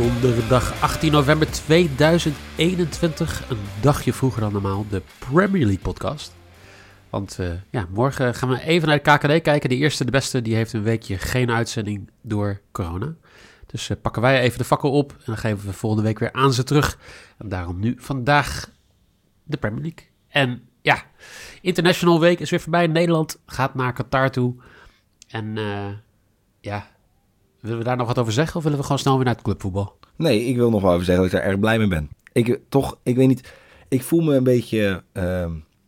Donderdag 18 november 2021, een dagje vroeger dan normaal, de Premier League podcast. Want uh, ja, morgen gaan we even naar de KKD kijken. De eerste, de beste, die heeft een weekje geen uitzending door corona. Dus uh, pakken wij even de fakkel op en dan geven we volgende week weer aan ze terug. En daarom nu vandaag de Premier League. En ja, International Week is weer voorbij. Nederland gaat naar Qatar toe. En uh, ja, Willen we daar nog wat over zeggen of willen we gewoon snel weer naar het clubvoetbal? Nee, ik wil nog wel even zeggen dat ik daar erg blij mee ben. Ik toch, ik weet niet, ik voel me een beetje, uh,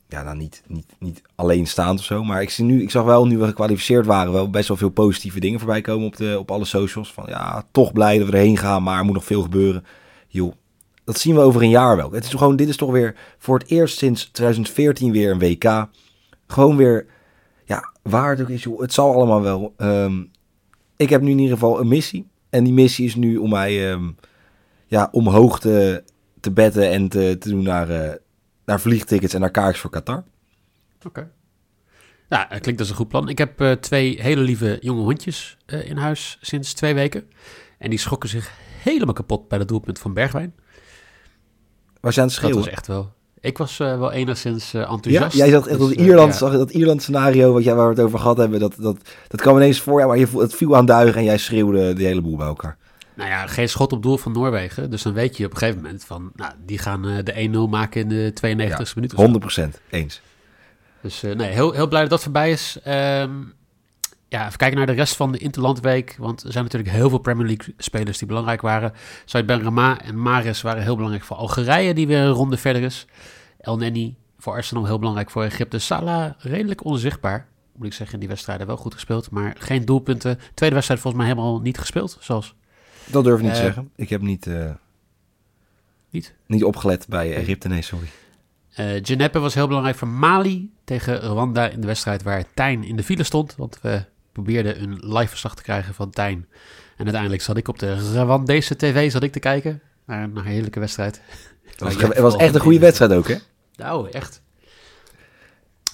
ja, nou niet, niet, niet alleenstaand of zo, maar ik, zie nu, ik zag wel, nu we gekwalificeerd waren, wel best wel veel positieve dingen voorbij komen op, de, op alle socials. Van ja, toch blij dat we erheen gaan, maar er moet nog veel gebeuren. Joh, dat zien we over een jaar wel. Het is gewoon, dit is toch weer voor het eerst sinds 2014 weer een WK. Gewoon weer, ja, waar het ook is, joh, het zal allemaal wel. Um, ik heb nu in ieder geval een missie. En die missie is nu om mij um, ja, omhoog te, te betten en te, te doen naar, uh, naar vliegtickets en naar kaartjes voor Qatar. Oké. Okay. Nou, het klinkt als een goed plan. Ik heb uh, twee hele lieve jonge hondjes uh, in huis sinds twee weken. En die schrokken zich helemaal kapot bij het doelpunt van Bergwijn. Was je aan het schreeuwen? Dat was echt wel... Ik was uh, wel enigszins uh, enthousiast. Ja, jij zag echt dus, dat Ierland, ja. dat Ierland scenario wat jij, waar we het over gehad hebben, dat, dat, dat kwam ineens voor jou, maar je, het viel aan duigen en jij schreeuwde de hele boel bij elkaar. Nou ja, geen schot op doel van Noorwegen. Dus dan weet je op een gegeven moment van, nou, die gaan uh, de 1-0 maken in de 92 ja, minuten. 100% eens. Dus nee, heel, heel blij dat dat voorbij is. Um, ja, even kijken naar de rest van de Interlandweek. Want er zijn natuurlijk heel veel Premier League spelers die belangrijk waren. Said Ben Rama en Maris waren heel belangrijk voor Algerije, die weer een ronde verder is. El Neni voor Arsenal heel belangrijk voor Egypte. Salah redelijk onzichtbaar, moet ik zeggen, in die wedstrijden wel goed gespeeld. Maar geen doelpunten. Tweede wedstrijd volgens mij helemaal niet gespeeld, zoals... Dat durf ik niet te uh, zeggen. Ik heb niet, uh, niet? niet opgelet bij Egypte, nee, sorry. Uh, Geneppe was heel belangrijk voor Mali tegen Rwanda in de wedstrijd waar Tijn in de file stond. Want we probeerde een live verslag te krijgen van Tijn. En uiteindelijk zat ik op de Rwandese tv zat ik te kijken naar een heerlijke wedstrijd. Het was, het was echt een goede wedstrijd ook, hè? Nou, echt.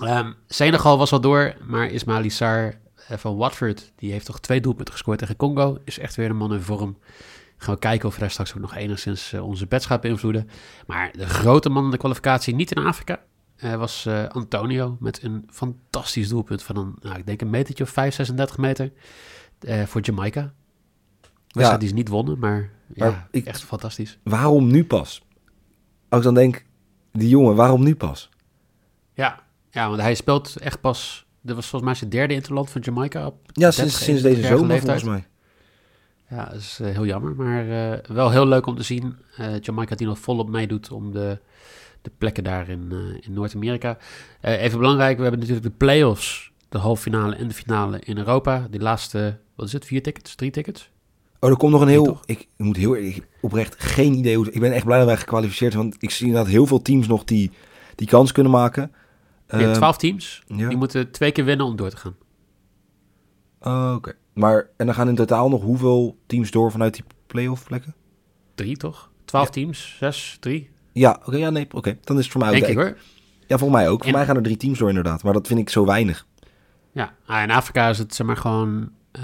Um, Senegal was al door, maar Ismail Sarr van Watford, die heeft toch twee doelpunten gescoord tegen Congo. Is echt weer een man in vorm. Gaan we kijken of we daar straks ook nog enigszins uh, onze bets gaat beïnvloeden. Maar de grote man in de kwalificatie, niet in Afrika, was uh, Antonio met een fantastisch doelpunt van een, nou, ik denk een metertje of 5, 36 meter voor Jamaica. Ja. Die is niet wonnen, maar, maar ja, ik, echt fantastisch. Waarom nu pas? Als ik dan denk, die jongen, waarom nu pas? Ja, ja want hij speelt echt pas... Dat was volgens mij zijn derde interland van Jamaica op Ja, sinds, sinds deze zomer leeftijd. volgens mij. Ja, dat is uh, heel jammer, maar wel heel leuk om te zien. Jamaica die nog volop meedoet om de, de plekken daar in, in Noord-Amerika. even belangrijk, we hebben natuurlijk de play-offs, de halve finale en de finale in Europa. Die laatste, wat is het, vier tickets, drie tickets? Oh, er komt nog een heel. Ik moet heel ik, oprecht geen idee hoe. Ik ben echt blij dat wij gekwalificeerd zijn. Want ik zie dat heel veel teams nog die, die kans kunnen maken. Je hebt twaalf teams. Ja. Die moeten twee keer winnen om door te gaan. Oh, Oké. Maar en dan gaan in totaal nog hoeveel teams door vanuit die playoff plekken? Drie toch? Twaalf ja. teams? Zes? Drie? Ja, oké. ja, nee. Oké. Dan is het voor mij ook. Denk ik hoor. Ja, volgens mij ook. Voor mij gaan er drie teams door inderdaad. Maar dat vind ik zo weinig. Ja, ah, in Afrika is het zeg maar gewoon uh,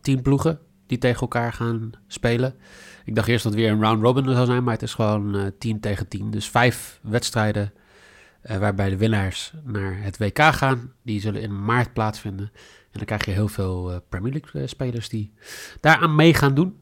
tien ploegen die tegen elkaar gaan spelen. Ik dacht eerst dat het weer een round robin zou zijn, maar het is gewoon uh, 10 tegen 10. Dus vijf wedstrijden uh, waarbij de winnaars naar het WK gaan. Die zullen in maart plaatsvinden. En dan krijg je heel veel Premier League spelers die daaraan mee gaan doen.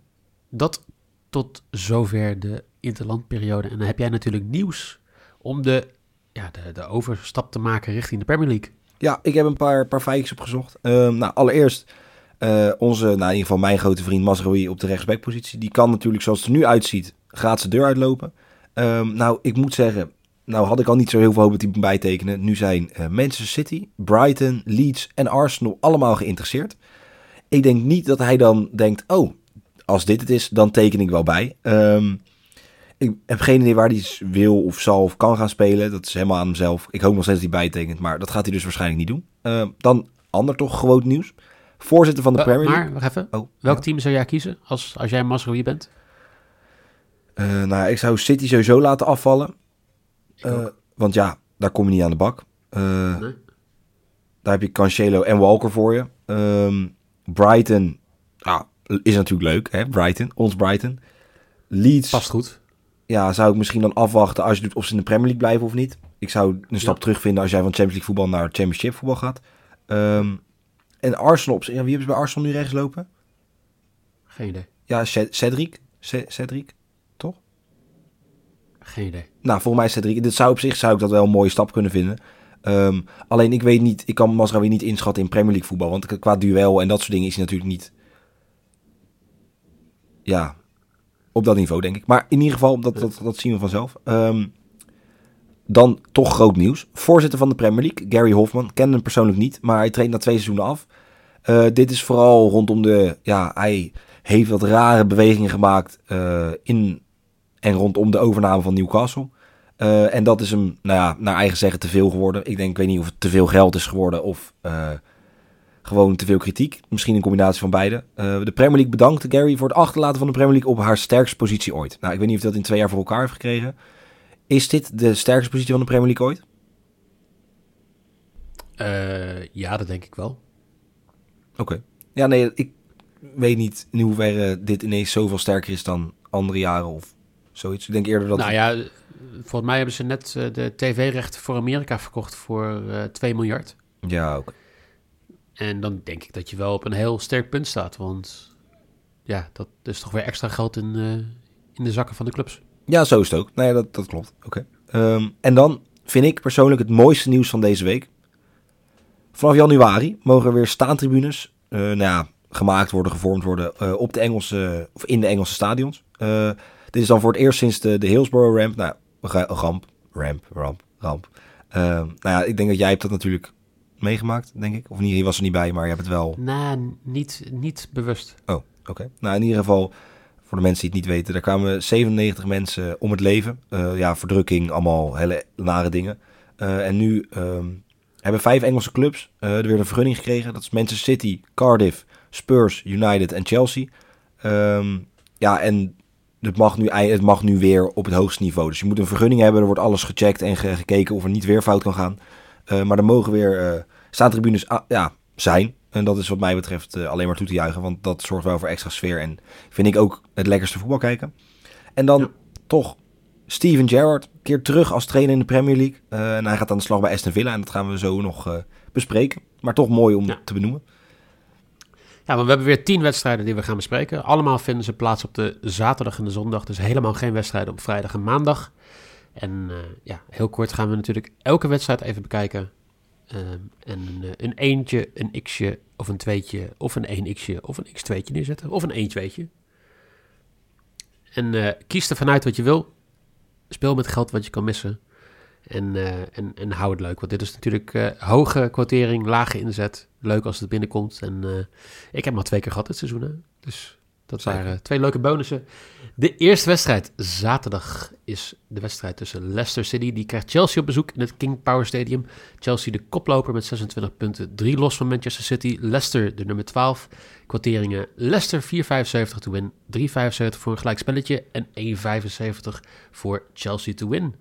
Dat tot zover de interlandperiode. En dan heb jij natuurlijk nieuws om de, ja, de, de overstap te maken richting de Premier League. Ja, ik heb een paar, paar feitjes opgezocht. Uh, nou, allereerst Uh, onze, nou in ieder geval mijn grote vriend Masraoui op de rechtsbackpositie. Die kan natuurlijk, zoals het er nu uitziet, gaat zijn deur uitlopen. Um, nou, ik moet zeggen, nou had ik al niet zo heel veel hoop dat hij bijtekenen. Nu zijn uh, Manchester City, Brighton, Leeds en Arsenal allemaal geïnteresseerd. Ik denk niet dat hij dan denkt, oh, als dit het is, dan teken ik wel bij. Um, ik heb geen idee waar hij wil of zal of kan gaan spelen. Dat is helemaal aan hemzelf. Ik hoop nog steeds dat hij bijtekent, maar dat gaat hij dus waarschijnlijk niet doen. Uh, dan ander toch gewoon nieuws. Voorzitter van de Premier League. Maar, wacht even. Oh, Welk team zou jij kiezen als, als jij Masrowi bent? Uh, nou, ik zou City sowieso laten afvallen. Uh, want ja, daar kom je niet aan de bak. Uh, nee. Daar heb je Cancelo en Walker voor je. Um, Brighton nou, is natuurlijk leuk, hè? Brighton, ons Brighton. Leeds. Past goed. Ja, zou ik misschien dan afwachten als je doet of ze in de Premier League blijven of niet. Ik zou een stap ja. terug vinden als jij van Champions League voetbal naar Championship voetbal gaat. Um, en Arsenal, op, ja, wie hebben ze bij Arsenal nu rechts lopen? Geen idee. Ja, Cedric. Cedric, toch? Geen idee. Nou, volgens mij Cedric. Dit zou op zich zou ik dat wel een mooie stap kunnen vinden. Um, alleen ik weet niet, ik kan Masraoui niet inschatten in Premier League voetbal. Want qua duel en dat soort dingen is hij natuurlijk niet... Ja, op dat niveau denk ik. Maar in ieder geval, dat, dat, dat zien we vanzelf. Um, dan toch groot nieuws. Voorzitter van de Premier League, Gary Hoffman. Kende hem persoonlijk niet, maar hij traint na twee seizoenen af. Uh, dit is vooral rondom de... Ja, hij heeft wat rare bewegingen gemaakt uh, in en rondom de overname van Newcastle. Uh, en dat is hem, nou ja, naar eigen zeggen te veel geworden. Ik denk, ik weet niet of het te veel geld is geworden of gewoon te veel kritiek. Misschien een combinatie van beide. de Premier League bedankt Gary voor het achterlaten van de Premier League op haar sterkste positie ooit. Nou, ik weet niet of dat in twee jaar voor elkaar heeft gekregen. Is dit de sterkste positie van de Premier League ooit? Uh, ja, dat denk ik wel. Oké. Okay. Ja, nee, ik weet niet in hoeverre dit ineens zoveel sterker is dan andere jaren of zoiets. Ik denk eerder dat... Nou ja, volgens mij hebben ze net uh, de tv-rechten voor Amerika verkocht voor uh, 2 miljard. Ja, ook. Okay. En dan denk ik dat je wel op een heel sterk punt staat. Want ja, dat is toch weer extra geld in, uh, in de zakken van de clubs. Ja, zo is het ook. Nee, dat, dat klopt. Oké. Um, en dan vind ik persoonlijk het mooiste nieuws van deze week. Vanaf januari mogen er weer staantribunes uh, nou ja, gemaakt worden, gevormd worden uh, op de Engelse, of in de Engelse stadions. Dit is dan voor het eerst sinds de, de Hillsborough Ramp. Nou, ramp, ramp, ramp, ramp. nou ja, ik denk dat jij hebt dat natuurlijk meegemaakt, denk ik. Of niet, je was er niet bij, maar je hebt het wel... Nou, niet, niet bewust. Oh, oké. Okay. Nou, in ieder geval voor de mensen die het niet weten, daar kwamen 97 mensen om het leven. Uh, ja, verdrukking, allemaal hele nare dingen. Uh, en nu um, hebben vijf Engelse clubs uh, er weer een vergunning gekregen. Dat is Manchester City, Cardiff, Spurs, United en Chelsea. Um, ja, en het mag, nu, het mag nu weer op het hoogste niveau. Dus je moet een vergunning hebben, er wordt alles gecheckt en ge gekeken of er niet weer fout kan gaan. Maar er mogen weer staantribunes ah, ja, zijn. En dat is wat mij betreft uh, alleen maar toe te juichen. Want dat zorgt wel voor extra sfeer. En vind ik ook het lekkerste voetbal kijken. En dan ja. toch Steven Gerrard. Keert terug als trainer in de Premier League. Uh, en hij gaat aan de slag bij Aston Villa. En dat gaan we zo nog uh, bespreken. Maar toch mooi om ja. te benoemen. Ja, maar we hebben weer tien wedstrijden die we gaan bespreken. Allemaal vinden ze plaats op de zaterdag en de zondag. Dus helemaal geen wedstrijden op vrijdag en maandag. En ja, heel kort gaan we natuurlijk elke wedstrijd even bekijken. Um, en een, een eentje, een x'je of een tweetje of een 1x'je of een x2'tje neerzetten. Of een 1 2'tje. En uh, kies er vanuit wat je wil. Speel met geld wat je kan missen. En, uh, en, en hou het leuk. Want dit is natuurlijk hoge quotering, lage inzet. Leuk als het binnenkomt. En ik heb maar twee keer gehad dit seizoen. Hè? Dus dat waren twee leuke bonussen. De eerste wedstrijd, zaterdag, is de wedstrijd tussen Leicester City. Die krijgt Chelsea op bezoek in het King Power Stadium. Chelsea de koploper met 26 punten. Drie los van Manchester City. Leicester de nummer 12. Quoteringen Leicester 4,75 to win. 3,75 voor een gelijk spelletje. En 1,75 voor Chelsea to win.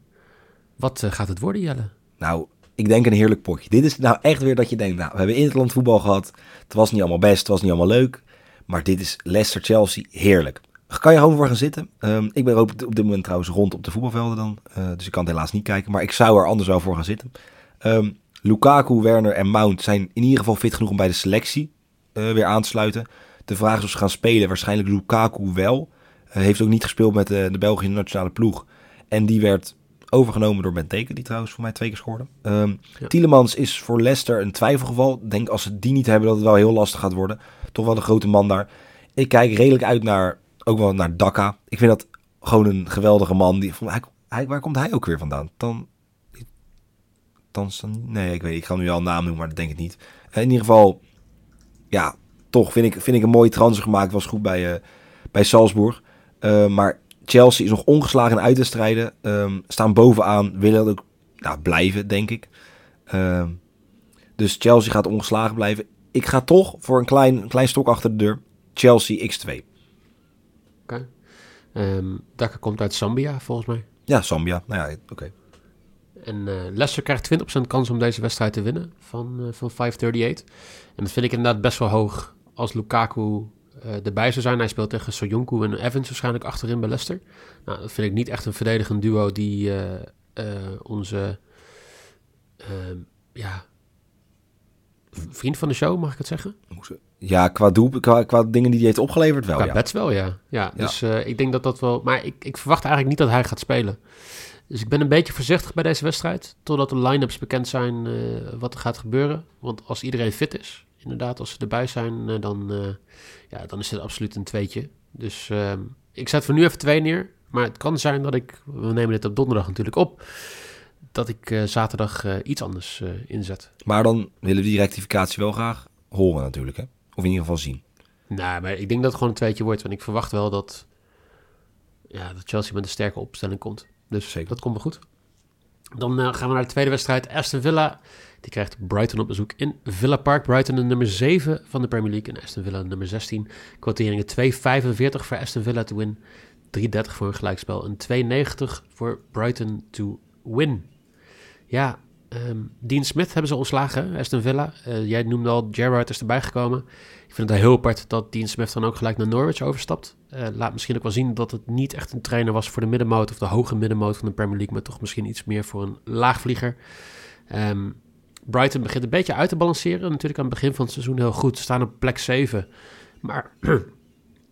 Wat uh, gaat het worden, Jelle? Nou, ik denk een heerlijk potje. Dit is nou echt weer dat je denkt, nou, we hebben interland voetbal gehad. Het was niet allemaal best, het was niet allemaal leuk. Maar dit is Leicester-Chelsea heerlijk. Kan je gewoon voor gaan zitten? Um, ik ben op, op, dit moment trouwens rond op de voetbalvelden dan. Uh, dus ik kan het helaas niet kijken. Maar ik zou er anders wel voor gaan zitten. Um, Lukaku, Werner en Mount zijn in ieder geval fit genoeg om bij de selectie uh, weer aan te sluiten. De vraag is of ze gaan spelen. Waarschijnlijk Lukaku wel. Uh, heeft ook niet gespeeld met de, de Belgische nationale ploeg. En die werd Overgenomen door Benteke, die trouwens voor mij twee keer scoorde. Um, Ja. Tielemans is voor Leicester een twijfelgeval. Ik denk als ze die niet hebben dat het wel heel lastig gaat worden. Toch wel de grote man daar. Ik kijk redelijk uit naar, ook wel naar Dakka. Ik vind dat gewoon een geweldige man. Die, hij, hij, waar komt hij ook weer vandaan? Dan, Tanzania? Nee, ik weet. Ik ga nu al een naam noemen, maar dat denk ik niet. Eh, In ieder geval, ja, toch vind ik, vind ik een mooie transfer gemaakt. Was goed bij, eh, bij Salzburg. Eh, maar Chelsea is nog ongeslagen in uitwedstrijden. Ehm, staan bovenaan. Willen ook nou, blijven, denk ik. Ehm, dus Chelsea gaat ongeslagen blijven. Ik ga toch voor een klein, een klein stok achter de deur. Chelsea X2. Dakka komt uit Zambia, volgens mij. Ja, Zambia. Nou ja, oké. En eh Leicester krijgt 20% kans om deze wedstrijd te winnen van, eh van 538. En dat vind ik inderdaad best wel hoog als Lukaku eh, erbij zou zijn. Hij speelt tegen Soyuncu en Evans waarschijnlijk achterin bij Leicester. Nou, dat vind ik niet echt een verdedigend duo die onze ehm, ja, vriend van de show, mag ik het zeggen? Ja, qua, doel, qua, qua dingen die hij heeft opgeleverd wel, Qua ja. bets wel, ja. ja, dus eh, ik denk dat dat wel... Maar ik, ik verwacht eigenlijk niet dat hij gaat spelen. Dus ik ben een beetje voorzichtig bij deze wedstrijd. Totdat de line-ups bekend zijn eh, wat er gaat gebeuren. Want als iedereen fit is, inderdaad, als ze erbij zijn, eh, dan, ja, dan is het absoluut een tweetje. Dus ehm, ik zet voor nu even twee neer. Maar het kan zijn dat ik... We nemen dit op donderdag natuurlijk op. Dat ik eh, zaterdag eh, iets anders eh, inzet. Maar dan willen we die rectificatie wel graag horen natuurlijk, hè. Of in ieder geval zien. Nou, maar ik denk dat het gewoon een tweetje wordt. Want ik verwacht wel dat, ja, dat Chelsea met een sterke opstelling komt. Dus Zeker. dat komt wel goed. Dan gaan we naar de tweede wedstrijd. Aston Villa. Die krijgt Brighton op bezoek in Villa Park. Brighton de nummer 7 van de Premier League. En Aston Villa de nummer 16. Quoteringen 2,45 voor Aston Villa to win. 3,30 voor een gelijkspel. En 2,90 voor Brighton to win. Ja, ehm, Dean Smith hebben ze ontslagen, Aston Villa. Eh, jij noemde al, Gerrard is erbij gekomen. Ik vind het heel apart dat Dean Smith dan ook gelijk naar Norwich overstapt. Eh, laat misschien ook wel zien dat het niet echt een trainer was voor de middenmoot of de hoge middenmoot van de Premier League, maar toch misschien iets meer voor een laagvlieger. Ehm, Brighton begint een beetje uit te balanceren. Natuurlijk aan het begin van het seizoen heel goed. Ze staan op plek 7. Maar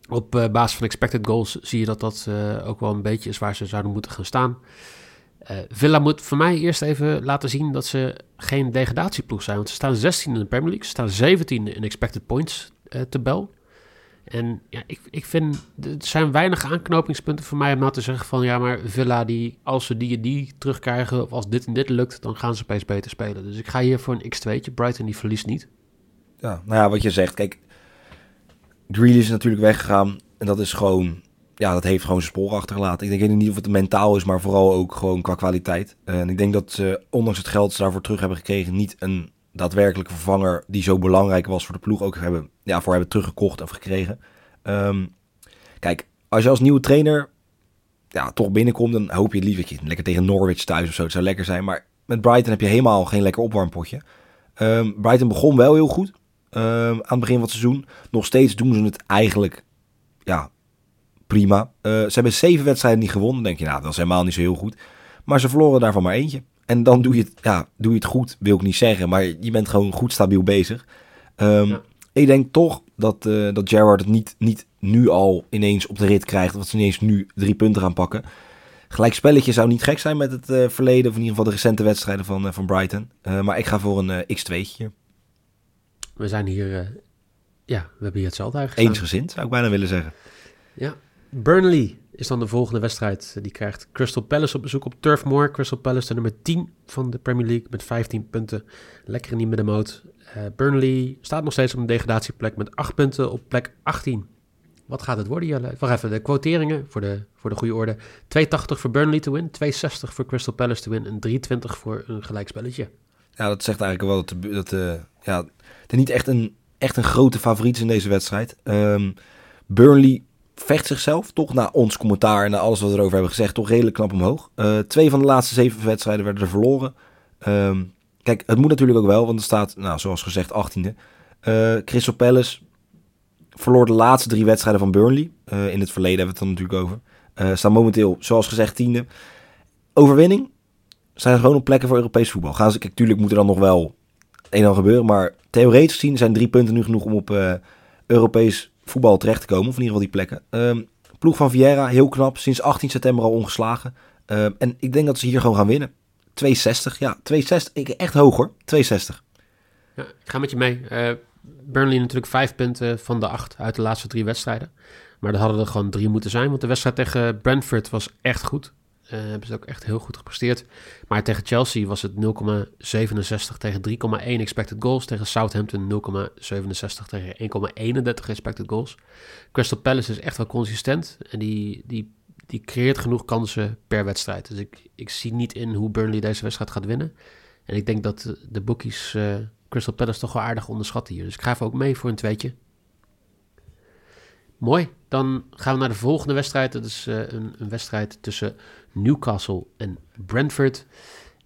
op eh, basis van expected goals zie je dat dat ook wel een beetje is waar ze zouden moeten gaan staan. Eh, Villa moet voor mij eerst even laten zien dat ze geen degradatieploeg zijn. Want ze staan 16 in de Premier League. Ze staan 17 in expected points eh tabel. En ja, ik, ik vind, er zijn weinig aanknopingspunten voor mij om nou te zeggen van... ja, maar Villa, die, als ze die en die terugkrijgen... of als dit en dit lukt, dan gaan ze opeens beter spelen. Dus ik ga hier voor een x2'tje. Brighton die verliest niet. Ja, nou ja, wat je zegt. Kijk, Grealish is natuurlijk weggegaan. En dat is gewoon... Ja, dat heeft gewoon zijn sporen achtergelaten. Ik denk niet of het mentaal is, maar vooral ook gewoon qua kwaliteit. En ik denk dat ze, ondanks het geld ze daarvoor terug hebben gekregen... niet een daadwerkelijke vervanger die zo belangrijk was voor de ploeg... ook hebben, ja, voor hebben teruggekocht of gekregen. Ehm, kijk, als je als nieuwe trainer ja, toch binnenkomt... dan hoop je het liever lekker tegen Norwich thuis of zo. Het zou lekker zijn, maar met Brighton heb je helemaal geen lekker opwarmpotje. Ehm, Brighton begon wel heel goed ehm, aan het begin van het seizoen. Nog steeds doen ze het eigenlijk ja, prima. Eh, ze hebben zeven wedstrijden niet gewonnen. Dan denk je, nou, dat is helemaal niet zo heel goed. Maar ze verloren daarvan maar eentje. En dan doe je het, ja, doe je het goed, wil ik niet zeggen. Maar je bent gewoon goed stabiel bezig. Ehm, Ja. Ik denk toch dat, eh dat Gerrard het niet, niet nu al ineens op de rit krijgt. Of dat ze ineens nu drie punten gaan pakken. Gelijk spelletje zou niet gek zijn met het eh, verleden. Of in ieder geval de recente wedstrijden van, van Brighton. Maar ik ga voor een eh, x2'tje. We zijn hier... ja, we hebben hier hetzelfde eigenlijk. Eensgezind, zou ik bijna willen zeggen. Ja. Burnley is dan de volgende wedstrijd. Die krijgt Crystal Palace op bezoek op Turf Moor. Crystal Palace de nummer 10 van de Premier League met 15 punten. Lekker in die middenmoot. Eh, Burnley staat nog steeds op een degradatieplek met 8 punten op plek 18. Wat gaat het worden, Jelle? Wacht even, de quoteringen voor de, voor de goede orde. 2,80 voor Burnley te win, 2,60 voor Crystal Palace te win en 3,20 voor een gelijkspelletje. Ja, dat zegt eigenlijk wel dat, de, dat eh, ja, er niet echt een, echt een grote favoriet is in deze wedstrijd. Ehm, Burnley vecht zichzelf toch na ons commentaar en na alles wat we erover hebben gezegd toch redelijk knap omhoog. Eh, twee van de laatste zeven wedstrijden werden er verloren. Ehm, kijk, het moet natuurlijk ook wel, want er staat, nou, zoals gezegd, 18e. Eh Crystal Palace verloor de laatste drie wedstrijden van Burnley. Eh, in het verleden hebben we het dan natuurlijk over. Eh staan momenteel, zoals gezegd, tiende. Overwinning zijn gewoon op plekken voor Europees voetbal. Gaan ze, kijk, tuurlijk moet er dan nog wel een en gebeuren. Maar theoretisch gezien zijn drie punten nu genoeg om op Europees voetbal terecht te komen. Of in ieder geval die plekken. Ehm, ploeg van Vieira, heel knap. Sinds 18 september al ongeslagen. Ehm, en ik denk dat ze hier gewoon gaan winnen. 260, ja, 260. Ik, echt hoog hoor, 260. Ja, ik ga met je mee. Uh, Burnley natuurlijk vijf punten van de acht uit de laatste drie wedstrijden. Maar dat hadden er gewoon drie moeten zijn, want de wedstrijd tegen Brentford was echt goed. Uh, hebben ze ook echt heel goed gepresteerd. Maar tegen Chelsea was het 0,67 tegen 3,1 expected goals. Tegen Southampton 0,67 tegen 1,31 expected goals. Crystal Palace is echt wel consistent. En die, die, die creëert genoeg kansen per wedstrijd. Dus ik, ik zie niet in hoe Burnley deze wedstrijd gaat winnen. En ik denk dat de bookies uh, Crystal Palace toch wel aardig onderschatten hier. Dus ik ga even ook mee voor een tweetje. Mooi. Dan gaan we naar de volgende wedstrijd. Dat is uh, een, een, wedstrijd tussen Newcastle en Brentford.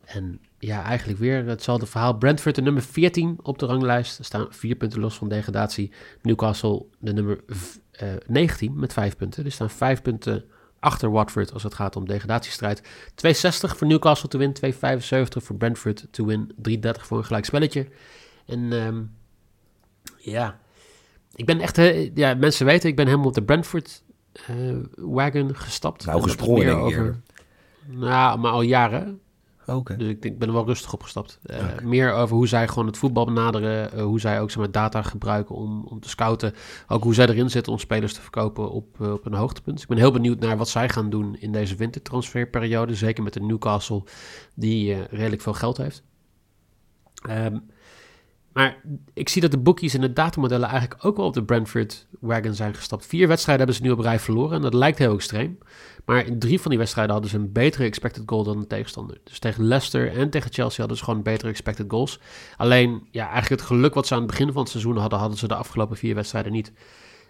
En ja, eigenlijk weer hetzelfde verhaal. Brentford de nummer 14 op de ranglijst. Er staan vier punten los van degradatie. Newcastle de nummer uh, eh, 19 met vijf punten. Er staan vijf punten achter Watford als het gaat om degradatiestrijd. 2,60 voor Newcastle te win, 2,75 voor Brentford te win, 3,30 voor een gelijk spelletje. En um, ja, ik ben echt, ja, mensen weten, ik ben helemaal op de Brentford uh, wagon gestapt. Nou, gesprongen over. Nou, maar al jaren. Okay. Dus ik, ik ben er wel rustig opgestapt. Uh, Meer over hoe zij gewoon het voetbal benaderen. Uh, hoe zij ook zeg maar, data gebruiken om, om te scouten. Ook hoe zij erin zitten om spelers te verkopen op, uh, op een hoogtepunt. Ik ben heel benieuwd naar wat zij gaan doen in deze wintertransferperiode. Zeker met de Newcastle die redelijk veel geld heeft. Um, maar ik zie dat de bookies en de datamodellen eigenlijk ook wel op de Brentford wagon zijn gestapt. Vier wedstrijden hebben ze nu op rij verloren en dat lijkt heel extreem. Maar in drie van die wedstrijden hadden ze een betere expected goal dan de tegenstander. Dus tegen Leicester en tegen Chelsea hadden ze gewoon betere expected goals. Alleen, ja, eigenlijk het geluk wat ze aan het begin van het seizoen hadden, hadden ze de afgelopen vier wedstrijden niet.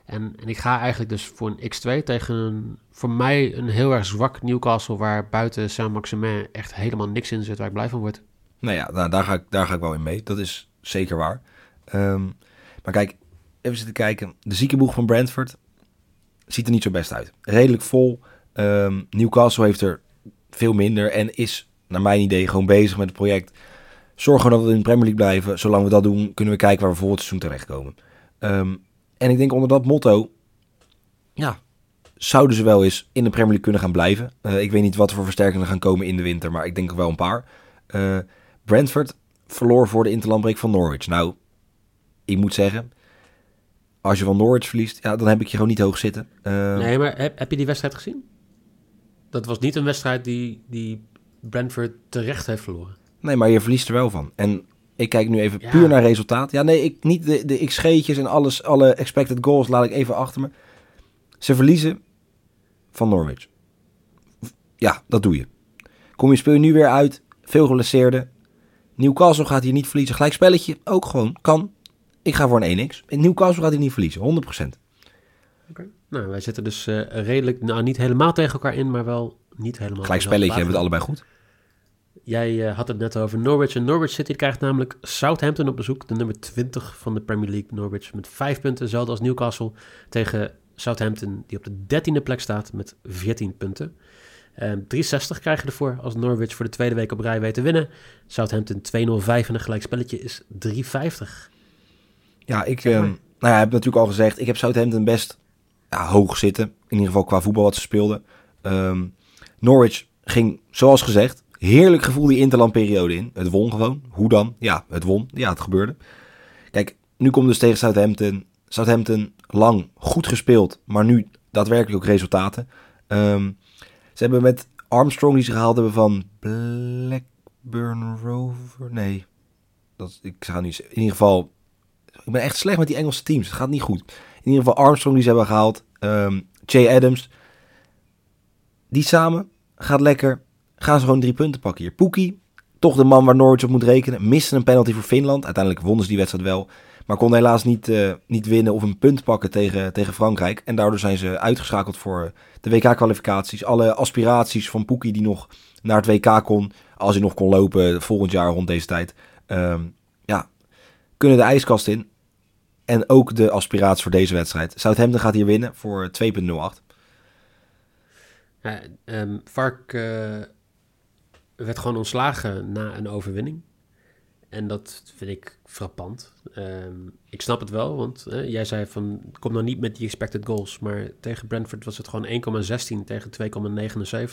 En, en ik ga eigenlijk dus voor een X2 tegen een, voor mij een heel erg zwak Newcastle, waar buiten Saint-Maximin echt helemaal niks in zit waar ik blij van word. Nou ja, daar, ga ik, daar ga ik wel in mee. Dat is zeker waar. Um, maar kijk, even zitten kijken. De ziekenboeg van Brentford ziet er niet zo best uit. Redelijk vol. Um, Newcastle heeft er veel minder en is, naar mijn idee, gewoon bezig met het project. Zorgen dat we in de Premier League blijven. Zolang we dat doen, kunnen we kijken waar we volgend seizoen terechtkomen. Um, en ik denk onder dat motto, ja, zouden ze wel eens in de Premier League kunnen gaan blijven. Uh, ik weet niet wat voor versterkingen gaan komen in de winter, maar ik denk er wel een paar. Uh, Brentford verloor voor de interlandbreek van Norwich. Nou, ik moet zeggen, als je van Norwich verliest, ja, dan heb ik je gewoon niet hoog zitten. Uh, nee, maar heb, heb je die wedstrijd gezien? Dat was niet een wedstrijd die, die Brentford terecht heeft verloren. Nee, maar je verliest er wel van. En ik kijk nu even puur naar resultaat. Ja, nee, ik, niet de, de XG'tjes en alles, alle expected goals laat ik even achter me. Ze verliezen van Norwich. Ja, dat doe je. Kom je speel je nu weer uit, veel geblesseerden. Newcastle gaat hier niet verliezen. Gelijk spelletje, ook gewoon, kan. Ik ga voor een 1x. Newcastle gaat hij niet verliezen, 100%. Oké. Nou, wij zitten dus uh, redelijk, nou niet helemaal tegen elkaar in, maar wel niet helemaal. Gelijk spelletje hebben we het allebei goed. Jij uh, had het net over Norwich. En Norwich City krijgt namelijk Southampton op bezoek. De nummer 20 van de Premier League. Norwich met 5 punten. Hetzelfde als Newcastle tegen Southampton, die op de 13e plek staat met 14 punten. Um, ehm, 360 krijg je ervoor als Norwich voor de tweede week op rij weet te winnen. Southampton 205 en een gelijkspelletje is 350. Ja, ik uh, nou ja, heb natuurlijk al gezegd, ik heb Southampton best ja, hoog zitten. In ieder geval qua voetbal wat ze speelden. Um, Norwich ging, zoals gezegd, heerlijk gevoel die interlandperiode in. Het won gewoon. Hoe dan? Ja, het won. Ja, het gebeurde. Kijk, nu komt dus tegen Southampton. Southampton lang goed gespeeld, maar nu daadwerkelijk ook resultaten. Um, ze hebben met Armstrong die ze gehaald hebben van Blackburn Rover. Nee, dat, ik ga niet. In ieder geval, ik ben echt slecht met die Engelse teams. Het gaat niet goed. In ieder geval Armstrong die ze hebben gehaald. Um, Jay Adams. Die samen gaat lekker. Gaan ze gewoon drie punten pakken hier. Poekie, toch de man waar Norwich op moet rekenen. Miste een penalty voor Finland. Uiteindelijk wonnen ze die wedstrijd wel. Maar kon helaas niet, uh, niet winnen of een punt pakken tegen, tegen Frankrijk. En daardoor zijn ze uitgeschakeld voor de WK-kwalificaties. Alle aspiraties van Poekie die nog naar het WK kon. Als hij nog kon lopen volgend jaar rond deze tijd. Um, ja, kunnen de ijskast in. En ook de aspiraties voor deze wedstrijd. Southampton gaat hier winnen voor 2,08. Ja, um, Vark uh, werd gewoon ontslagen na een overwinning. En dat vind ik frappant. Um, ik snap het wel, want uh, jij zei van, kom nou niet met die expected goals. Maar tegen Brentford was het gewoon 1,16 tegen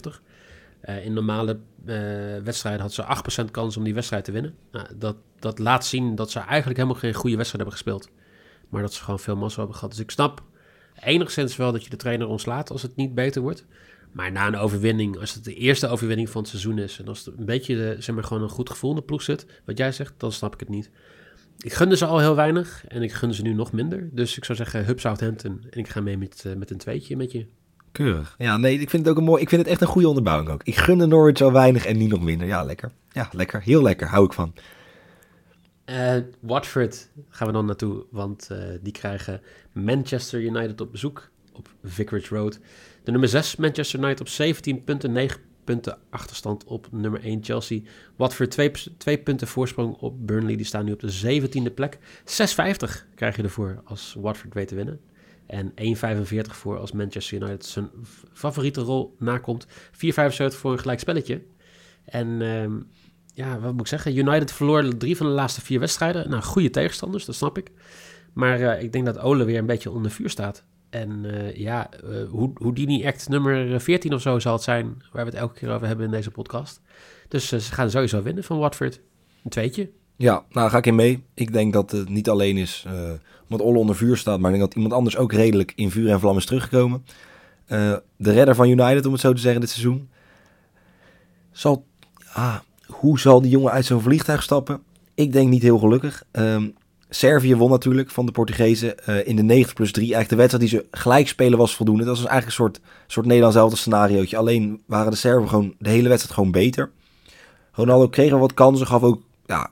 2,79. in normale wedstrijden had ze 8% kans om die wedstrijd te winnen. Nou, dat, dat laat zien dat ze eigenlijk helemaal geen goede wedstrijd hebben gespeeld. Maar dat ze gewoon veel massa hebben gehad. Dus ik snap enigszins wel dat je de trainer ontslaat als het niet beter wordt. Maar na een overwinning, als het de eerste overwinning van het seizoen is... en als het een beetje de, zeg maar, gewoon een goed gevoel in de ploeg zit... wat jij zegt, dan snap ik het niet. Ik gunde ze al heel weinig en ik gun ze nu nog minder. Dus ik zou zeggen, Hub Southampton. En ik ga mee met, uh, met een tweetje met je. Keurig. Ja, nee, ik vind het ook een mooi. Ik vind het echt een goede onderbouwing ook. Ik gun de Norwich al weinig en niet nog minder. Ja, lekker. Ja, lekker. Heel lekker. Hou ik van. Uh, Watford gaan we dan naartoe, want uh, die krijgen Manchester United op bezoek op Vicarage Road. De nummer 6 Manchester United op 17 punten, 9 punten achterstand op nummer 1 Chelsea. Watford 2, 2 punten voorsprong op Burnley, die staan nu op de 17e plek. 6,50 krijg je ervoor als Watford weet te winnen. En 1,45 voor als Manchester United zijn favoriete rol nakomt. 4,75 voor een gelijk spelletje. En uh, ja, wat moet ik zeggen? United verloor drie van de laatste vier wedstrijden. Nou, goede tegenstanders, dat snap ik. Maar uh, ik denk dat Ole weer een beetje onder vuur staat. En uh, ja, uh, hoe, Houdini Act nummer 14 of zo zal het zijn, waar we het elke keer over hebben in deze podcast. Dus ze gaan sowieso winnen van Watford. Een tweetje. Ja, nou ga ik in mee. Ik denk dat het niet alleen is omdat Ole onder vuur staat, maar ik denk dat iemand anders ook redelijk in vuur en vlam is teruggekomen. de redder van United, om het zo te zeggen, dit seizoen. Zal, ah, hoe zal die jongen uit zo'n vliegtuig stappen? Ik denk niet heel gelukkig. Um, Servië won natuurlijk van de Portugezen uh, in de 90 plus 3. Eigenlijk de wedstrijd die ze gelijk spelen was voldoende. Dat was eigenlijk een soort, soort Nederlands scenariootje. Alleen waren de Serven gewoon de hele wedstrijd gewoon beter. Ronaldo kreeg wel wat kansen, gaf ook, ja,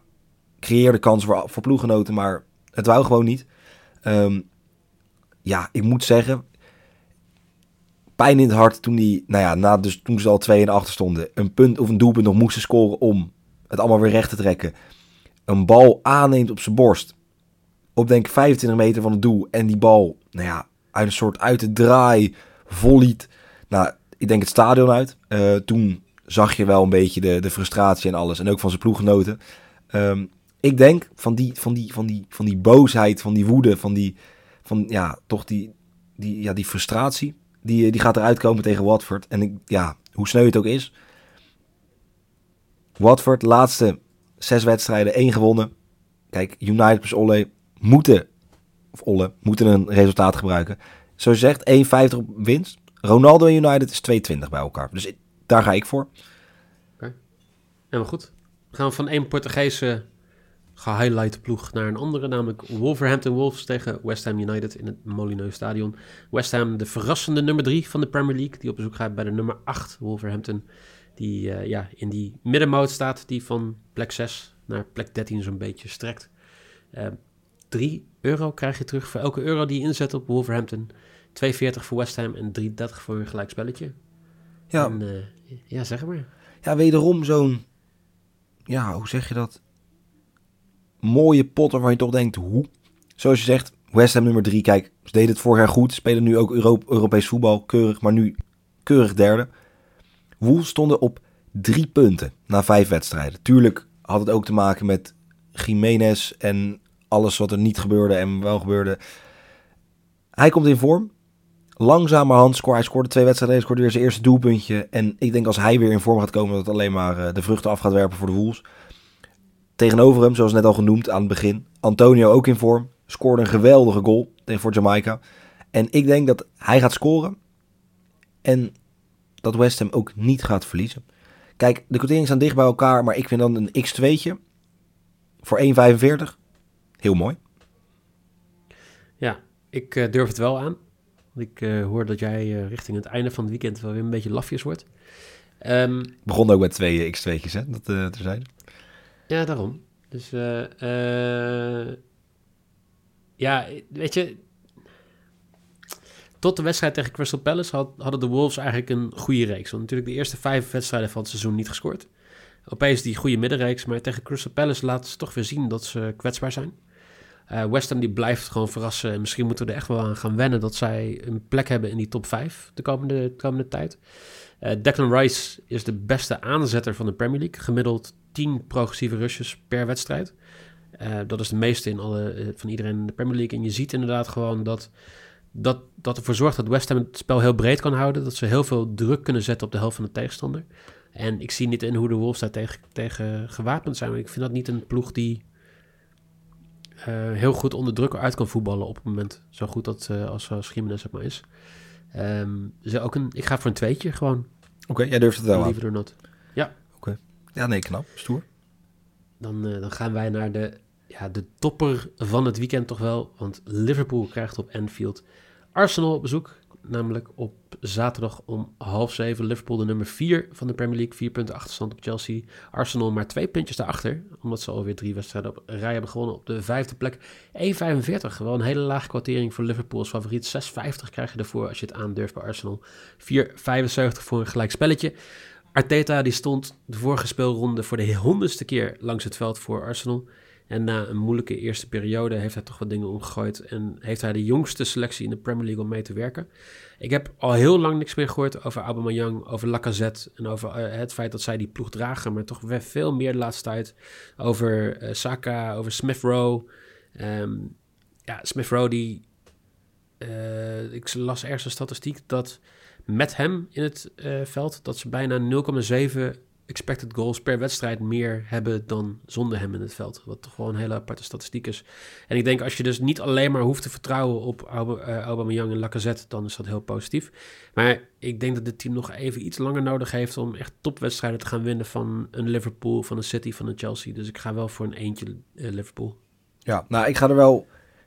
creëerde kansen voor, voor ploeggenoten, maar het wou gewoon niet. Um, ja, ik moet zeggen, pijn in het hart toen, die, nou ja, na, dus, toen ze al 2 en achter stonden, een punt of een doelpunt nog moesten scoren om het allemaal weer recht te trekken. Een bal aanneemt op zijn borst. Op denk ik 25 meter van het doel. En die bal, nou ja, uit een soort uit de draai, volliet. Nou, ik denk het stadion uit. Uh, toen zag je wel een beetje de, de frustratie en alles. En ook van zijn ploeggenoten. Um, ik denk van die, van, die, van, die, van die boosheid, van die woede, van die, van ja, toch die, die, ja, die frustratie die, die gaat eruit komen tegen Watford. En ik, ja, hoe sneu het ook is. Watford, laatste zes wedstrijden, één gewonnen. Kijk, United plus Olle moeten, of Olle, moeten een resultaat gebruiken. Je zegt, 1,50 op winst. Ronaldo en United is 2,20 bij elkaar. Dus daar ga ik voor. Oké, okay. helemaal goed. We gaan van één Portugese gehighlight ploeg naar een andere, namelijk Wolverhampton Wolves tegen West Ham United in het Molineux Stadion. West Ham, de verrassende nummer 3 van de Premier League, die op bezoek gaat bij de nummer 8 Wolverhampton, die uh, ja, in die middenmoot staat, die van plek 6 naar plek 13 zo'n beetje strekt. Eh, 3 euro krijg je terug voor elke euro die je inzet op Wolverhampton. 2,40 voor West Ham en 3,30 voor een gelijkspelletje. Ja. En, uh, ja, zeg maar. Ja, wederom zo'n, ja, hoe zeg je dat? mooie potten waar je toch denkt, hoe? Zoals je zegt, West Ham nummer 3. Kijk, ze deden het vorig jaar goed. Spelen nu ook Euro Europees voetbal. Keurig, maar nu keurig derde. Wolves stonden op drie punten na vijf wedstrijden. Tuurlijk had het ook te maken met Jiménez en alles wat er niet gebeurde en wel gebeurde. Hij komt in vorm. Langzamerhand scoort hij scoorde twee wedstrijden, scoorde weer zijn eerste doelpuntje. En ik denk als hij weer in vorm gaat komen, dat het alleen maar eh, de vruchten af gaat werpen voor de Wolves. Tegenover hem, zoals net al genoemd aan het begin, Antonio ook in vorm. Scoorde een geweldige goal tegen voor Jamaica. En ik denk dat hij gaat scoren. En dat West Ham ook niet gaat verliezen. Kijk, de quoteringen staan dicht bij elkaar, maar ik vind dan een x2'tje voor 1,45 heel mooi. Ja, ik uh, durf het wel aan. Ik uh, hoor dat jij uh, richting het einde van het weekend wel weer een beetje lafjes wordt. Um, Begon ook met twee x2'tjes, hè, dat uh, zijn. Ja, daarom. Dus ja, weet je, tot de wedstrijd tegen Crystal Palace had, hadden de Wolves eigenlijk een goede reeks. Want natuurlijk de eerste vijf wedstrijden van het seizoen niet gescoord. Opeens die goede middenreeks, maar tegen Crystal Palace laten ze toch weer zien dat ze kwetsbaar zijn. Uh, West Ham die blijft gewoon verrassen. En misschien moeten we er echt wel aan gaan wennen dat zij een plek hebben in die top 5 de komende, de komende tijd. Uh, Declan Rice is de beste aanzetter van de Premier League. Gemiddeld 10 progressieve rushes per wedstrijd. Uh, dat is de meeste in alle, van iedereen in de Premier League. En je ziet inderdaad gewoon dat, dat dat ervoor zorgt dat West Ham het spel heel breed kan houden. Dat ze heel veel druk kunnen zetten op de helft van de tegenstander. En ik zie niet in hoe de Wolves daar tegen, tegen gewapend zijn. Ik vind dat niet een ploeg die eh, heel goed onder druk uit kan voetballen op het moment. Zo goed dat, uh, als, als Jiménez het maar is. Um, dus ook een, ik ga voor een tweetje gewoon. Oké, jij durft het wel Liever door not. Ja. Oké. Ja, nee, knap. Stoer. Dan, uh, dan gaan wij naar de, ja, de topper van het weekend toch wel. Want Liverpool krijgt op Anfield Arsenal op bezoek namelijk op zaterdag om half zeven. Liverpool de nummer vier van de Premier League. Vier punten achterstand op Chelsea. Arsenal maar twee puntjes daarachter. Omdat ze alweer drie wedstrijden op rij hebben gewonnen op de vijfde plek. 1,45. Wel een hele lage kwartering voor Liverpool als favoriet. 6,50 krijg je ervoor als je het aandurft bij Arsenal. 4,75 voor een gelijk spelletje. Arteta die stond de vorige speelronde voor de honderdste keer langs het veld voor Arsenal. En na een moeilijke eerste periode heeft hij toch wat dingen omgegooid. En heeft hij de jongste selectie in de Premier League om mee te werken. Ik heb al heel lang niks meer gehoord over Aubameyang, over Lacazette. En over eh, het feit dat zij die ploeg dragen. Maar toch veel meer de laatste tijd. Over uh, Saka, over Smith Rowe. Um, ja, Smith Rowe die... Uh, ik las ergens een statistiek dat met hem in het veld... dat ze bijna 0,7 expected goals per wedstrijd meer hebben dan zonder hem in het veld. Wat toch wel een hele aparte statistiek is. En ik denk als je dus niet alleen maar hoeft te vertrouwen op eh, Aubameyang en Lacazette, dan is dat heel positief. Maar ik denk dat dit team nog even iets langer nodig heeft om echt topwedstrijden te gaan winnen van een Liverpool, van een City, van een Chelsea. Dus ik ga wel voor een eentje uh, Liverpool. Ja, nou ik ga er wel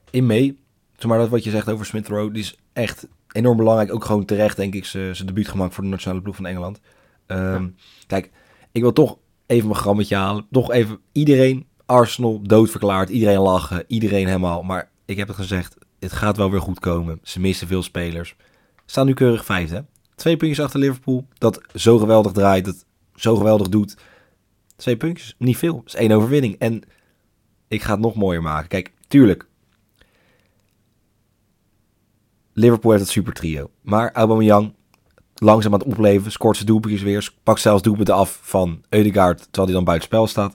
in mee. Maar dat wat je zegt over Smith Rowe, die is echt enorm belangrijk. Ook gewoon terecht, denk ik, zijn debuut gemaakt voor de nationale ploeg van Engeland. Um, ja. Kijk, ik wil toch even mijn grammetje halen. Toch even iedereen Arsenal doodverklaard. Iedereen lachen. Iedereen helemaal. Maar ik heb het gezegd. Het gaat wel weer goed komen. Ze missen veel spelers. Staan nu keurig vijfde. Twee puntjes achter Liverpool. Dat zo geweldig draait. Dat zo geweldig doet. Twee puntjes. Niet veel. Dat is één overwinning. En ik ga het nog mooier maken. Kijk, tuurlijk. Liverpool heeft het super trio. Maar Aubameyang langzaam aan het opleven. Scoort zijn doelpuntjes weer. Pakt zelfs doelpunten af van Eudegaard, terwijl hij dan buiten spel staat.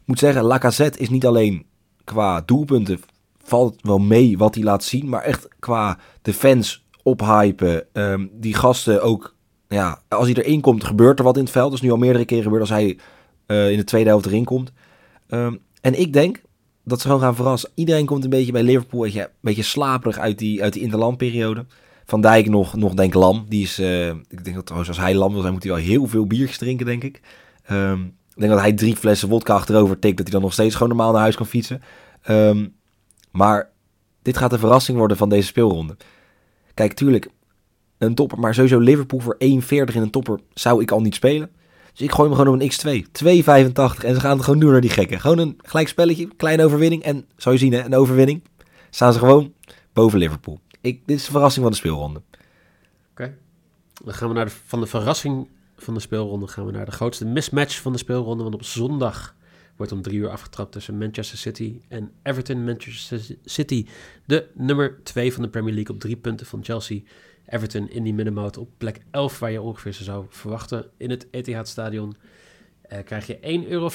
Ik moet zeggen, Lacazette is niet alleen qua doelpunten valt wel mee wat hij laat zien. Maar echt qua de ophypen. Um, die gasten ook, ja, als hij erin komt, gebeurt er wat in het veld. Dat is nu al meerdere keren gebeurd als hij uh, in de tweede helft erin komt. Um, en ik denk dat ze gewoon gaan verrassen. Iedereen komt een beetje bij Liverpool, een beetje slaperig uit die, uit die interlandperiode. Van Dijk nog, nog denk lam. Die is, uh, ik denk dat trouwens als hij lam wil zijn, moet hij wel heel veel biertjes drinken, denk ik. Um, ik denk dat hij drie flessen wodka achterover tikt, dat hij dan nog steeds gewoon normaal naar huis kan fietsen. Um, maar dit gaat een verrassing worden van deze speelronde. Kijk, tuurlijk, een topper, maar sowieso Liverpool voor 1,40 in een topper zou ik al niet spelen. Dus ik gooi hem gewoon op een x2. 2,85 en ze gaan het gewoon doen naar die gekken. Gewoon een gelijk spelletje, kleine overwinning. En, zou je zien, hè, een overwinning. Staan ze gewoon boven Liverpool ik, dit is de verrassing van de speelronde. Oké. Dan gaan we naar de, van de verrassing van de speelronde gaan we naar de grootste mismatch van de speelronde. Want op zondag wordt om drie uur afgetrapt tussen Manchester City en Everton. Manchester City, de nummer twee van de Premier League op drie punten van Chelsea. Everton in die middenmoot op plek 11, waar je ongeveer ze zou verwachten. In het Etihad Stadion uh, krijg je 1,14 euro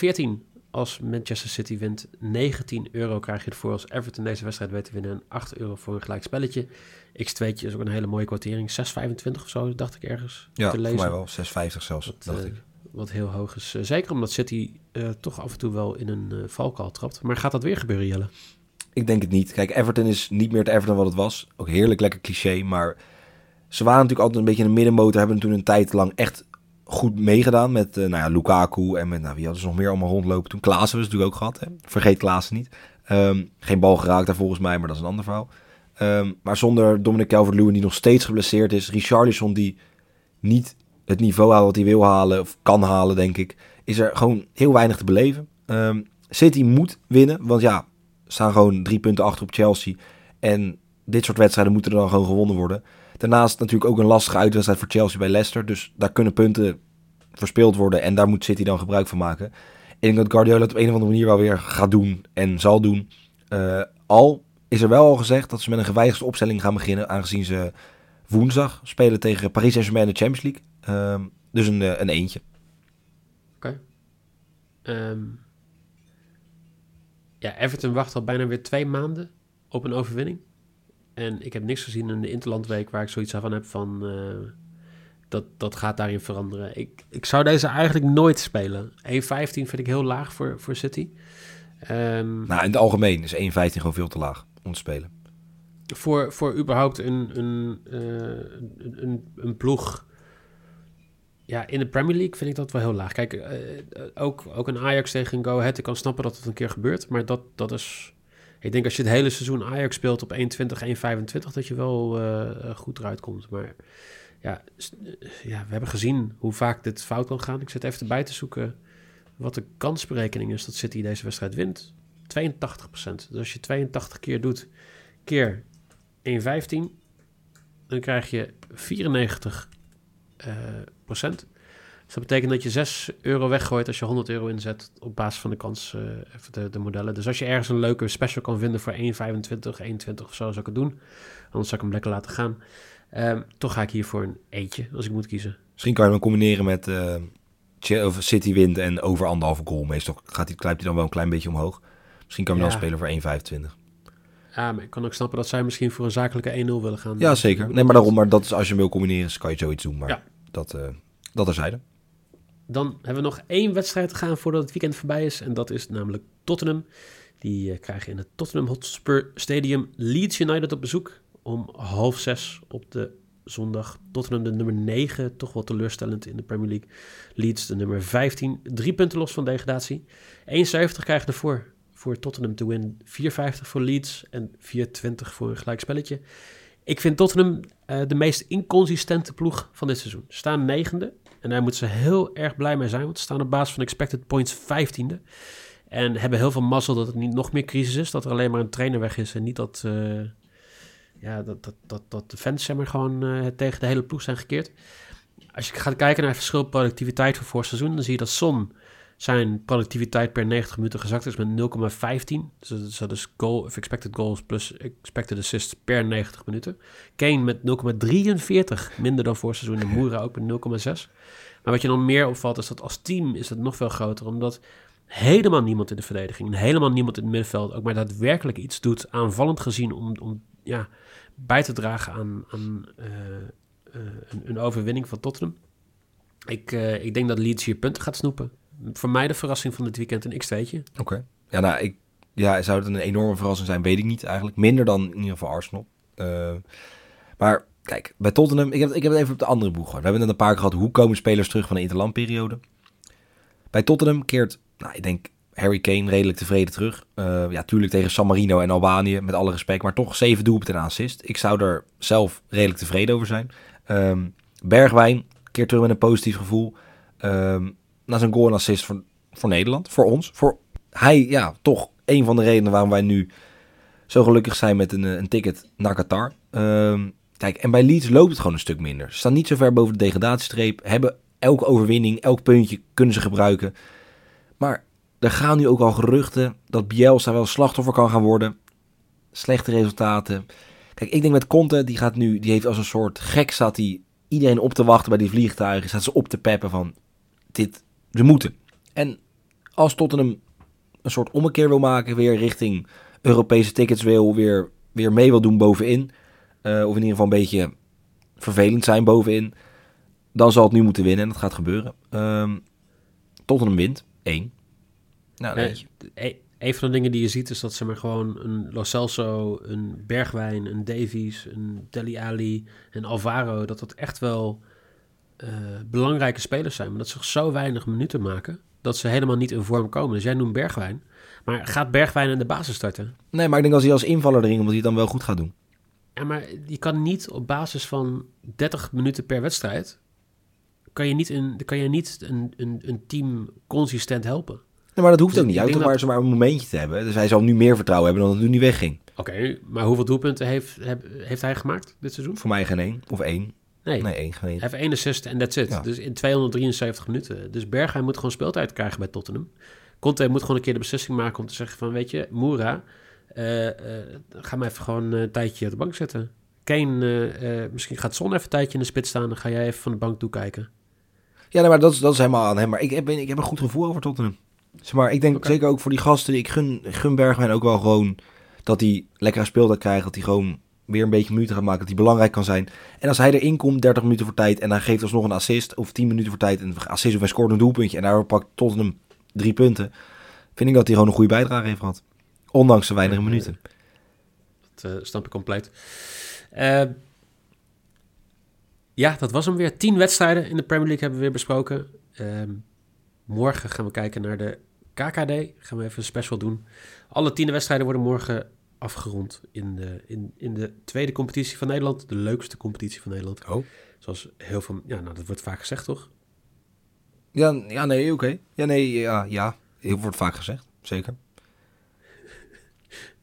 als Manchester City wint, 19 euro krijg je ervoor als Everton deze wedstrijd weet te winnen. En 8 euro voor een gelijk spelletje. X2 is ook een hele mooie kwartering. 6,25 of zo, dacht ik ergens ja, te lezen. voor mij wel. 6,50 zelfs, wat, dacht uh, ik. Wat heel hoog is. Uh, zeker omdat City uh, toch af en toe wel in een valkuil trapt. Maar gaat dat weer gebeuren, Jelle? Ik denk het niet. Kijk, Everton is niet meer het Everton wat het was. Ook heerlijk lekker cliché, maar... Ze waren natuurlijk altijd een beetje een middenmotor. Hebben toen een tijd lang echt goed meegedaan met uh, nou ja, Lukaku en met nou, wie hadden ze nog meer allemaal rondlopen. Toen Klaassen was natuurlijk ook gehad. Vergeet Klaassen niet. Um, geen bal geraakt daar volgens mij, maar dat is een ander verhaal. Um, maar zonder Dominic Calvert-Lewin die nog steeds geblesseerd is. Richarlison die niet het niveau haalt wat hij wil halen of kan halen, denk ik. Is er gewoon heel weinig te beleven. Um, City moet winnen, want ja, staan gewoon drie punten achter op Chelsea. En dit soort wedstrijden moeten er dan gewoon gewonnen worden. Daarnaast natuurlijk ook een lastige uitwedstrijd voor Chelsea bij Leicester. Dus daar kunnen punten verspeeld worden. En daar moet City dan gebruik van maken. Ik denk dat Guardiola het op een of andere manier wel weer gaat doen en zal doen. Uh, al is er wel al gezegd dat ze met een gewijzigde opstelling gaan beginnen. Aangezien ze woensdag spelen tegen Paris Saint-Germain in de Champions League. Uh, dus een, uh, een eentje. Oké. Um, ja, Everton wacht al bijna weer twee maanden op een overwinning. En ik heb niks gezien in de Interlandweek waar ik zoiets van heb van... Uh, dat, dat gaat daarin veranderen. Ik, ik zou deze eigenlijk nooit spelen. 1,15 vind ik heel laag voor, voor City. Ehm, Nou, in het algemeen is 1,15 gewoon veel te laag om te spelen. voor, voor überhaupt een, een, eh, een, een, een ploeg ja, in de Premier League vind ik dat wel heel laag. Kijk, eh, ook, ook een Ajax tegen een Go Ahead. Ik kan snappen dat het een keer gebeurt. Maar dat, dat is... Ik denk als je het hele seizoen Ajax speelt op 1,20, 1,25... dat je wel eh, goed eruit komt. Maar ja, eh, ja, we hebben gezien hoe vaak dit fout kan gaan. Ik zit even erbij te zoeken wat de kansberekening is... dat City deze wedstrijd wint. 82% Dus als je 82 keer doet, keer 1,15... dan krijg je 94 eh, procent. Dus dat betekent dat je 6 euro weggooit als je 100 euro inzet op basis van de kans, even de, de modellen. Dus als je ergens een leuke special kan vinden voor 1,25, 1,20 of zo, zou ik het doen. Anders zou ik hem lekker laten gaan. Ehm, toch ga ik hier voor een eentje, als ik moet kiezen. Misschien kan je hem combineren met of City wint en over anderhalve goal. Meestal gaat hij, klijpt hij dan wel een klein beetje omhoog. Misschien kan je hem Ja. dan spelen voor 1,25. Ja, maar ik kan ook snappen dat zij misschien voor een zakelijke 1-0 willen gaan. Ja, zeker. Nee, maar daarom, maar dat is als je hem wil combineren, kan je zoiets doen. Maar Ja. dat, eh dat terzijde. Dan hebben we nog één wedstrijd te gaan voordat het weekend voorbij is. En dat is namelijk Tottenham. Die eh, krijgen in het Tottenham Hotspur Stadium Leeds United op bezoek. Om half zes op de zondag. Tottenham de nummer 9, toch wel teleurstellend in de Premier League. Leeds de nummer 15, drie punten los van degradatie. 1,70 krijgen ervoor voor Tottenham te win. 4,50 voor Leeds en 4,20 voor een gelijkspelletje. Ik vind Tottenham eh, de meest inconsistente ploeg van dit seizoen. Staan negende. En daar moeten ze heel erg blij mee zijn. Want ze staan op basis van expected points vijftiende. En hebben heel veel mazzel dat het niet nog meer crisis is. Dat er alleen maar een trainer weg is. En niet dat, eh, ja, dat, dat, dat, dat de fans zeg maar, gewoon eh, tegen de hele ploeg zijn gekeerd. Als je gaat kijken naar het verschil productiviteit van vorig seizoen. Dan zie je dat Son zijn productiviteit per 90 minuten gezakt is met 0,15. Dus dat is- dat of expected goals plus expected assists per 90 minuten. Kane met 0,43 minder dan vorig seizoen. En Moura ook met 0,6. Maar wat je dan meer opvalt is dat als team is het nog veel groter. Omdat helemaal niemand in de verdediging helemaal niemand in het middenveld ook maar daadwerkelijk iets doet aanvallend gezien om, om ja, bij te dragen aan, aan eh, eh, een, een overwinning van Tottenham. Ik, eh, ik denk dat Leeds hier punten gaat snoepen. Voor mij de verrassing van dit weekend een x-2'tje. Oké. Ja, nou, ik, ja, zou het een enorme verrassing zijn? Weet ik niet eigenlijk. Minder dan in ieder geval Arsenal. Eh, maar kijk, bij Tottenham, ik heb, ik heb het even op de andere boeg gehad. We hebben net een paar gehad, hoe komen spelers terug van de interlandperiode? Bij Tottenham keert, nou, ik denk Harry Kane redelijk tevreden terug. Eh, ja, tuurlijk tegen San Marino en Albanië, met alle respect. Maar toch zeven doelpunten en assist. Ik zou er zelf redelijk tevreden over zijn. Ehm, Bergwijn keert terug met een positief gevoel. Ehm, na zijn goal en assist voor, voor Nederland, voor ons. Voor hij, ja, toch een van de redenen waarom wij nu zo gelukkig zijn met een, eh, een ticket naar Qatar. Ehm, kijk, en bij Leeds loopt het gewoon een stuk minder. Ze staan niet zo ver boven de degradatiestreep. Hebben elke overwinning, elk puntje kunnen ze gebruiken. Maar er gaan nu ook al geruchten dat Bielsa wel slachtoffer kan gaan worden. Slechte resultaten. Kijk, ik denk met Conte, die gaat nu, die heeft als een soort gek staat hij iedereen op te wachten bij die vliegtuigen. Staat ze op te peppen van, dit, ze moeten. En als Tottenham een soort ommekeer wil maken, weer richting Europese tickets wil, weer, weer mee wil doen bovenin, eh, of in ieder geval een beetje vervelend zijn bovenin, dan zal het nu moeten winnen en dat gaat gebeuren. Ehm Tottenham wint, 1. Nou, Nee, e- een van de dingen die je ziet is dat ze maar gewoon een Lo Celso, een Bergwijn, een Davies, een Deli Ali en Alvaro, dat dat echt wel eh, belangrijke spelers zijn. Maar dat ze zo weinig minuten maken, dat ze helemaal niet in vorm komen. Dus jij noemt Bergwijn. Maar gaat Bergwijn in de basis starten? Nee, maar ik denk als hij als invaller erin, omdat hij het dan wel goed gaat doen. Ja, maar je kan niet op basis van 30 minuten per wedstrijd, kan je niet, een, kan je niet een, een, een team consistent helpen. Nee, maar dat hoeft Dus ook niet. denk toch maar, maar een momentje te hebben. Dus hij zal nu meer vertrouwen hebben dan dat hij nu wegging. Oké, maar hoeveel doelpunten heeft, heeft hij gemaakt dit seizoen? Voor mij geen één. Of één. Nee, Nee, één. Heeft één assist en that's it. Ja. Dus in 273 minuten. Dus Bergwijn moet gewoon speeltijd krijgen bij Tottenham. Conte moet gewoon een keer de beslissing maken om te zeggen van... weet je, Moura, eh, eh, ga maar even gewoon een tijdje op de bank zetten. Kane, eh, misschien gaat Son even een tijdje in de spits staan... dan ga jij even van de bank toekijken. Ja, nee, maar dat is, dat is helemaal aan hem. Maar ik heb, ik heb een goed gevoel over Tottenham. Zeg maar, ik denk zeker ook voor die gasten. Ik gun, gun Bergwijn ook wel gewoon dat hij lekker speeltijd krijgt. Dat hij gewoon weer een beetje minuten gaat maken, dat hij belangrijk kan zijn. En als hij erin komt, 30 minuten voor tijd, en hij geeft alsnog een assist, of 10 minuten voor tijd, een assist of hij scoort een doelpuntje, en daar pakt Tottenham drie punten, vind ik dat hij gewoon een goede bijdrage heeft gehad. Ondanks de weinige minuten. Dat eh, snap ik compleet. Eh, ja, dat was hem weer. Tien wedstrijden in de Premier League hebben we weer besproken. Ehm, morgen gaan we kijken naar de KKD. Gaan we even een special doen. Alle tien wedstrijden worden morgen afgerond in de, in, in de tweede competitie van Nederland. De leukste competitie van Nederland. Oh. Zoals heel veel... Ja, nou, dat wordt vaak gezegd, toch? Ja, ja nee, oké. Ja, nee, ja, ja. Heel wordt vaak gezegd, zeker.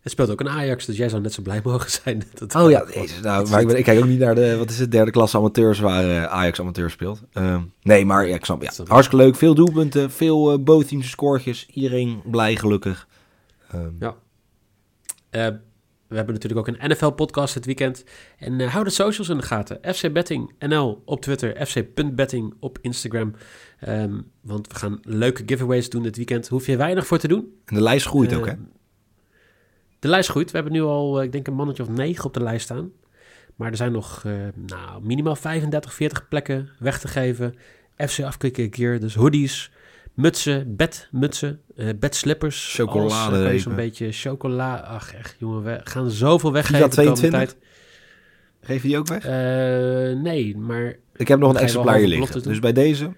Het speelt ook een Ajax, dus jij zou net zo blij mogen zijn. Dat Oh ja, deze, nou, maar ik, ben, ik kijk ook niet naar de, wat is het, derde klasse amateurs waar eh, Ajax amateur speelt. Ehm, nee, maar ja, ik snap, ja, hartstikke leuk. Veel doelpunten, veel eh bootteams scoortjes. Iedereen blij, gelukkig. Ehm, Ja. Eh, we hebben natuurlijk ook een NFL-podcast dit weekend. En eh, hou de socials in de gaten. FC Betting NL op Twitter, fc.betting op Instagram. Ehm, want we gaan leuke giveaways doen dit weekend. Hoef je weinig voor te doen. En de lijst groeit Eh, ook, hè? De lijst groeit. We hebben nu al, eh, ik denk, een mannetje of negen op de lijst staan. Maar er zijn nog eh, nou, minimaal 35, 40 plekken weg te geven. FC afkikken gear, dus hoodies, mutsen, bedmutsen, eh bedslippers. Je Zo'n beetje chocola. Ach, echt, jongen, we gaan zoveel weggeven de komende 22? tijd. Geef je die ook weg? Eh, nee, maar ik heb nog een exemplaar hier liggen. Dus bij deze,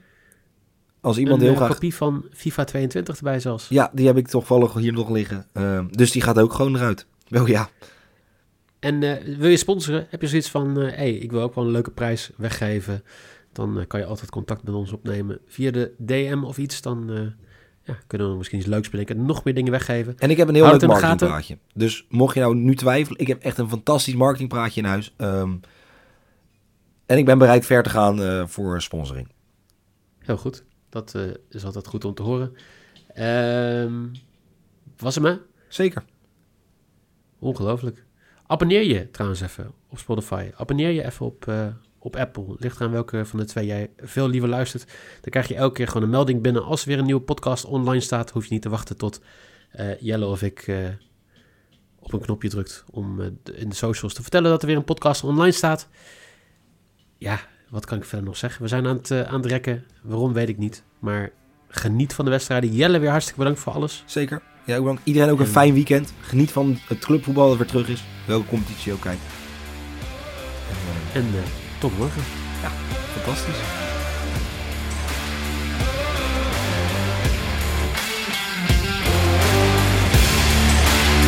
als iemand een heel eh, graag... kopie van FIFA 22 erbij zelfs. Ja, die heb ik toevallig hier nog liggen. Ehm, dus die gaat ook gewoon eruit. Wel ja. En wil je sponsoren? Heb je zoiets van, hé, hey, ik wil ook wel een leuke prijs weggeven. Dan eh, kan je altijd contact met ons opnemen via de DM of iets. Dan eh, ja, kunnen we misschien iets leuks bedenken. Nog meer dingen weggeven. En ik heb een heel Houd leuk marketingpraatje. Dus mocht je nou nu twijfelen, ik heb echt een fantastisch marketingpraatje in huis. Ehm, en ik ben bereid ver te gaan eh, voor sponsoring. Heel goed. Dat eh, is altijd goed om te horen. Ehm, was hem, hè? Zeker. Ongelooflijk. Abonneer je trouwens even op Spotify. Abonneer je even op, op Apple. Ligt aan welke van de twee jij veel liever luistert. Dan krijg je elke keer gewoon een melding binnen. Als er weer een nieuwe podcast online staat, hoef je niet te wachten tot eh, Jelle of ik eh, op een knopje drukt om eh, in de socials te vertellen dat er weer een podcast online staat. Ja, wat kan ik verder nog zeggen? We zijn aan het, aan het rekken. Waarom weet ik niet. Maar geniet van de wedstrijden. Jelle, weer hartstikke bedankt voor alles. Zeker. Ja, ook bedankt. Iedereen ook een En- fijn weekend. Geniet van het clubvoetbal dat weer terug is. Welke competitie ook kijkt. En, tot morgen. fantastisch.